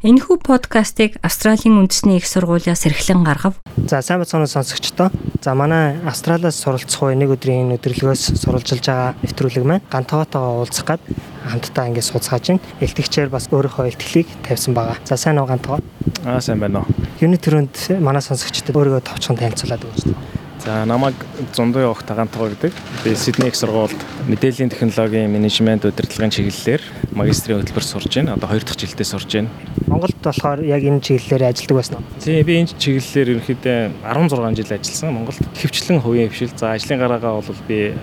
Энэхүү подкастыг Австралийн үндэсний их сургуулиас эрхлэн гаргав. За сайн бацгааны сонсогчдоо. За манай Австралиас суралцах уу нэг өдрийн энэ өдрөлгөөс суралжилж байгаа нэвтрүүлэг маань гантоотойгоо уулзах гад хамтдаа ингэ сууцгааж байна. Илтгэгчээр бас өөрийнхөө илтгэлийг тавьсан байгаа. За сайн уу гантоо? Аа сайн байна уу. Юуны төрөнд манай сонсогчдод өөрийгөө товчхон танилцуулаад өгөөч. За намайг Зундуй Ох Тагантаа гэдэг. Би Сидней их сургуульд мэдээллийн технологийн менежмент удирдлагын чиглэлээр магистрийн хөтөлбөр сурж байна. Одоо 2 дахь жилдээ сурж байна. Монголд болохоор яг энэ чиглэлээр ажилладаг байсан уу? Тийм би энэ чиглэлээр ерөнхийдөө 16 жил ажилласан. Монголд хөвчлэн хувийн хвшил. За ажлын гараагаа бол би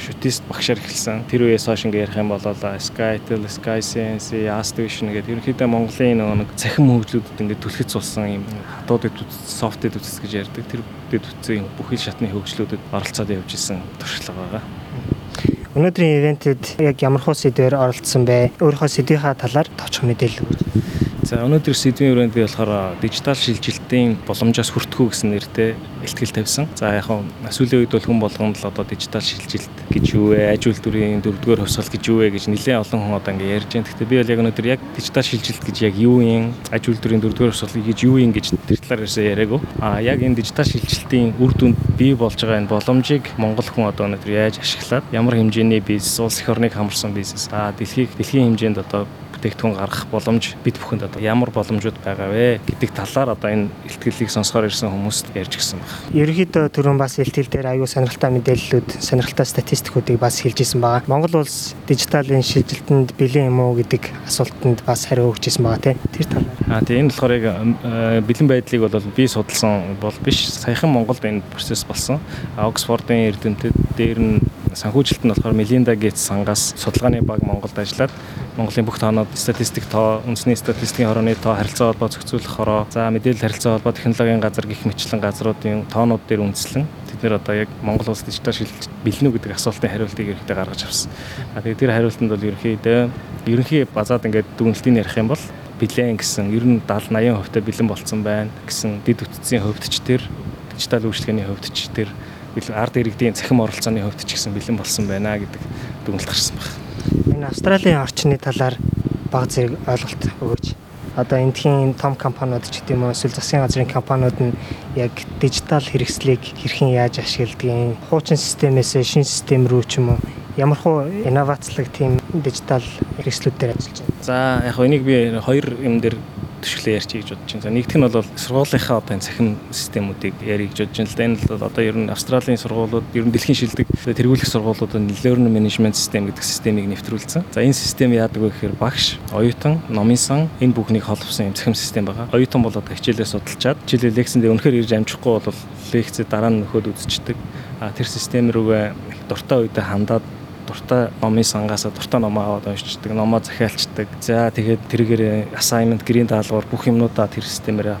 шүтист багшаар эхэлсэн. Тэр үеэс хойш ингээ ярих юм бол SkyTel, SkySense, Astivision гэдэг ерөнхийдөө Монголын нэг цахим хөгжлүүдэд ингээ түлхэц сулсан юм хатуудад софтэд үтс гэж ярьдаг. Тэр дэд үтсийн бүхэл шатны хөгжлүүдэд оролцоод явж исэн туршлага байгаа. Өнөөдрийн ивентэд яг ямар хөө сэдвээр оролцсон бэ? Өөрийнхөө сэдвийнхаа талаар товчхон мэдээлэл өгөөч. За өнөөдөр сэдвийн өрөөнд би болохоор дижитал шилжилтийн боломжоос хүртгүү гэсэн нэртэй ихтгэл тавьсан. За яг нь сүүлийн үед бол хүн болгонд л одоо дижитал шилжилт гэж юу вэ? Аж үйлдвэрийн дөрөвдүгээр хувьсгал гэж юу вэ гэж нэлээд олон хүн одоо ингэ ярьж байна. Гэхдээ би бол яг өнөөдөр яг дижитал шилжилт гэж яг юу юм? Аж үйлдвэрийн дөрөвдүгээр хувьсгал гэж юу юм гэж тэр талаар ерөөсөө яриаггүй. А яг энэ дижитал шилжилтийн үр дүнд бий болж байгаа энэ боломжийг монгол хүн одоо өнөөдөр яаж ашиглаад ямар хэмжээний бизнес, улс эх орныг хамарсан бизнес, а дэлхийг дэлхийн хэмжээнд одоо бүтээгдэхүүн гаргах боломж бид бүхэнд одоо ямар боломжууд байгаа вэ гэдэг талаар одоо энэ ихтгэлийг сонсохоор ирсэн хүмүүст ярьж гисэн байна. Ерөнхийдөө түрүүн бас ихтгэл дээр аюул сонирхолтой мэдээллүүд, сонирхолтой статистикуудыг бас хэлж исэн байгаа. Монгол улс дижиталын шилжилтэнд бэлэн юм уу гэдэг асуултанд бас хариу өгч исэн байгаа тийм. Тэр талаар. Аа тийм энэ болохоор яг бэлэн байдлыг бол би судалсан бол биш. Саяхан Монголд энэ процесс болсон. Оксфордын эрдэмтэд дээр нь санхүүжилт нь болохоор Melinda Gates сангаас судалгааны баг Монголд ажиллаад Монголын бүх тоонууд статистик тоо, үндэсний статистикийн хорооны тоо, харилцаа холбоо зохицуулах хороо, за мэдээлэл харилцаа холбоо технологийн газар гих мэтлэн газруудын тоонууд дээр үндэслэн тэд нэр одоо яг Монгол улс дижитал шилжилт бэлэн үү гэдэг асуултын хариултыг ерөнхийдөө гаргаж авсан. А тэгээд тэр хариултанд бол ерөнхийдөө ерөнхий базаад ингээд дүгнэлтийг ярих юм бол бэлэн гэсэн ер нь 70 80% та бэлэн болцсон байна гэсэн дэд үтцийн хөвдч төр дижитал үйлчлэгээний хөвдч төр ард иргэдийн цахим оролцооны хөвдч гэсэн бэлэн болсон байна гэдэг дүгнэлт гарсан байна энэ Австралийн орчны талаар баг зэрэг ойлголт өгөөч. Одоо эндхийн том компаниуд ч гэдэм үү эсвэл засгийн газрын компаниуд нь яг дижитал хэрэгслийг хэрхэн яаж ашигладгийг, хуучин системээс шинэ систем рүү ч юм уу ямар хуу инновацлог тийм дижитал хэрэгслүүдээр ажиллаж байна. За яг энийг би хоёр юм дээр төшөглөө ярьчих гэж бодож байна. За нэгдүг нь бол сургуулийнхаа одоо энэ цахим системүүдийг ярих гэж бодож байна л да. Энэ бол одоо ер нь Австралийн сургуулиуд ер нь дэлхийн шилдэг тэргүүлэх сургуулиудад learning management system гэдэг системийг нэвтрүүлсэн. За энэ систем яадаг вэ гэхээр багш, оюутан, номын сан энэ бүхнийг холбосон юм цахим систем байгаа. Оюутан бол одоо хичээлээ судалчаад хичээлээ лекцэн дээр үнэхээр ирж амжихгүй бол лекцээ дараа нь нөхөд үзчихдэг. А тэр систем рүүгээ дуртай үедээ хандаад дуртай номын сангаасаа дуртай номоо аваад уншичдаг, номоо захиалцдаг. За тэгээд тэргээр assignment, гэрийн даалгавар бүх юмнуудаа тэр системээр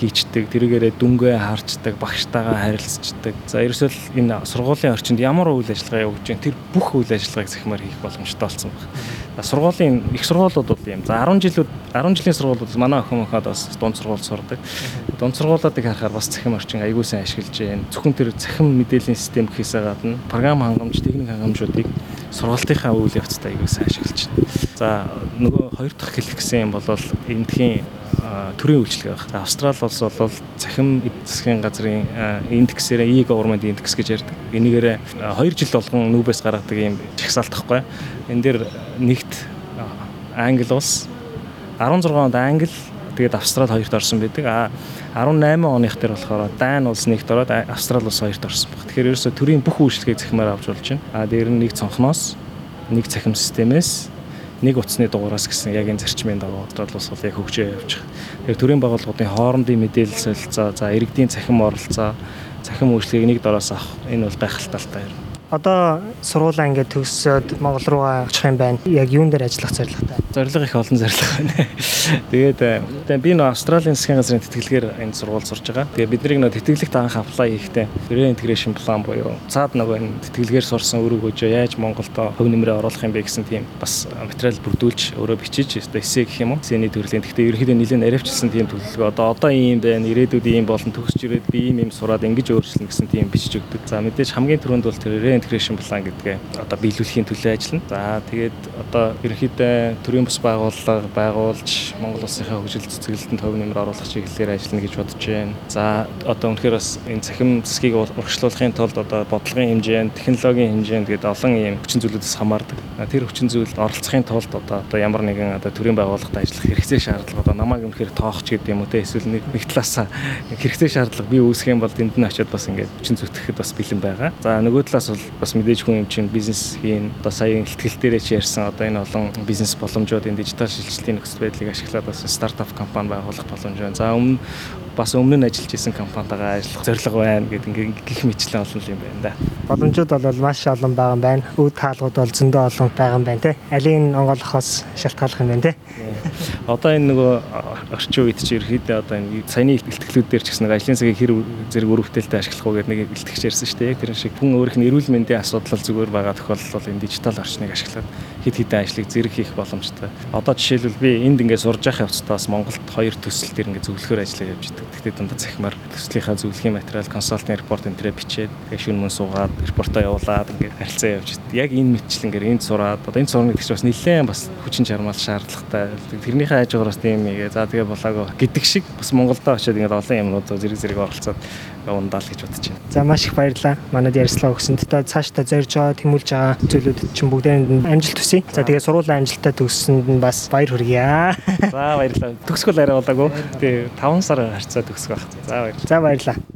хийчдэг. Тэргээрээ дүнгээ харцдаг, багштайгаа харилцдаг. За ерөөсөө энэ сургуулийн орчинд ямар үйл ажиллагаа явуулж байна тэр бүх үйл ажиллагааг захимаар хийх боломжтой болсон байна. Сургуулийн их сургуулиуд бол юм. За 10 жилүүд 10 жилийн сургуулиуд манай охин мөхөд бас дунд сургууль сурдаг. Дунд сургуулиудыг харахаар бас захим орчин аягүй сайн ашиглаж байна. Зөвхөн тэр захим мэдээллийн систем гэхээсээ гадна програм хангамж, техник хангамжуудыг сургалтынхаа үйл явцтай аягүй сайн ашиглаж байна. За нөгөө хоёр дахь хэлэх гэсэн юм бол эндхийн төрийн үйлчлэг байна. Австрали улс бол цахим засгийн газрын индексээр e-government index гэж ярьдаг. Энийгээр 2 жил болгон нүүбэс гаргадаг юм чагсаалт тахгүй. Энэ дээр нэгт Англи улс 16 онд Англи тэгээд Австрали хоёрт орсон байдаг. А 18 оных дээр болохоор Дани улс нэгт ороод Австрали улс хоёрт орсон баг. Тэгэхээр ерөөсө төрийн бүх үйлчлэгийг захимаар авч болж байна. А дээр нь нэг цонхноос, нэг цахим системээс, нэг утасны дугаараас гэсэн яг энэ зарчмын дагуу улс бол яг хөгжөө байгаа. Тэгэхээр төрийн байгууллагуудын хоорондын мэдээлэл солилцоо, за иргэдийн цахим оролцоо, цахим үйлчлэгийг нэг дороос авах энэ бол гайхалтай юм одоо сургуулаа ингээд төгсөөд Монгол руугаа очих юм байна. Яг юун дээр ажиллах зорилготой? Зорилго их олон зорилго байна. Тэгээд э, би нөө Австралийн засгийн газрын тэтгэлгээр энэ сургууль сурж байгаа. Тэгээд бидний нөө тэтгэлэгт анх аплай хийхдээ career integration plan буюу цаад нөгөө энэ тэтгэлгээр сурсан өрөг өжөө яаж Монголд хөв нэмрээ оруулах юм бэ гэсэн тийм бас материал бүрдүүлж өөрөө бичиж эссе гэх юм уу. Сэний төрлийн. Гэхдээ ерөнхийдөө нэлээд наривчилсан тийм төлөвлөгөө. Одоо одоо ийм байна, ирээдүйд ийм болон төгсч ирээд би ийм ийм сураад ингэж өөрчлөн гэсэн тийм бичиж өгдөг. За мэдээж хамгийн түрүүнд бол Data Integration Plan гэдгээ одоо биелүүлэхийн төлөө ажиллана. За тэгээд одоо ерөнхийдөө төрийн бас байгууллага байгуулж Монгол улсынхаа хөгжил цэцгэлэлтэнд төв нэмэр оруулах чиглэлээр ажиллана гэж бодож байна. За одоо үнэхээр бас энэ цахим засгийг урагшлуулахын тулд одоо бодлогын хэмжээнд, технологийн хэмжээнд гэдэг олон ийм хүчин зүйлүүдээс хамаардаг. Тэр хүчин зүйлд оролцохын тулд одоо одоо ямар нэгэн одоо төрийн байгууллагад ажиллах хэрэгцээ шаардлага одоо намайг үнэхээр тоохч гэдэг юм уу те эсвэл нэг талаасаа хэрэгцээ шаардлага би үүсгэх юм бол тэнд нь очиод бас ингээд хүчин зүтгэхэд бас бэлэн байгаа. За нөгөө талаас бол бас мэдээж хүн юм чинь бизнес хийн одоо сая ихтгэл дээрээ чи ярьсан одоо энэ олон бизнес боломжууд энэ дижитал шилжилтийн нөхцөл байдлыг ашиглаад бас стартап компани байгуулах боломж байна. За өмнө бас өмнө нь ажиллаж исэн компанитайгаа ажиллах зорилго байна гэдэг ингээ гих мэтлэн олон юм байна да. Боломжууд бол маш олон байгаа юм байна. Үд хаалгууд бол зөндөө олон байгаа юм байна те. Алийн онгойлохоос шалтгааллах юм байна те. Одоо энэ нөгөө орчин үед чи ерөөхдөө одоо энэ саяны ихтгэлүүдээр ч гэсэн ажлын цагийг хэр зэрэг өрөвдөлтөд ашиглах уу гэдэг нэг бэлтгэж ярьсан шүү дээ. Яг тэр шиг хүн өөрийнх нь эрүүл мэндийн асуудал зүгээр байгаа тохиолдол бол энэ дижитал орчныг ашиглаад хэд хэдэн ажлыг зэрэг хийх боломжтой. Одоо жишээлбэл би энд ингээд сурж явах явцдаас Монголд хоёр төсөл төр ингээд зөвлөхөр ажиллаа явж идэг. Гэхдээ дундаа захимаар төслийнхаа зөвлөхийн материал, консалтинг репорт энэ төрөө бичээд тэгээ шүн мөн суугаад репортоо явуулаад ингээд харилцаа явж. Яг энэ мэтчил ингээд энд сураад одоо энэ сурныг гэж бас нэлээд бас хүчин чармаал шаардлагатай. Тэрнийхээ хажуугараас тийм ийгээ за тэгээ болоогүй гэдэг шиг бас Монголдо очиод ингээд олон юмнууд зэрэг зэрэг оролцоод ундаал гэж бодож байна. За маш их баярлалаа. Манайд ярилцлага өгсөнд та цаашдаа зорж байгаа тэмүүлж байгаа зүйлүүд чинь бүгдээ амжилт төсөй. За тэгээ сургуулийн амжилтаа төгссөнд нь бас баяр хүргье. За баярлалаа. Төгсгөл арай болоогүй. Тэгээ 5 сар харьцаа төгсөх байх. За баярлалаа. За баярлалаа.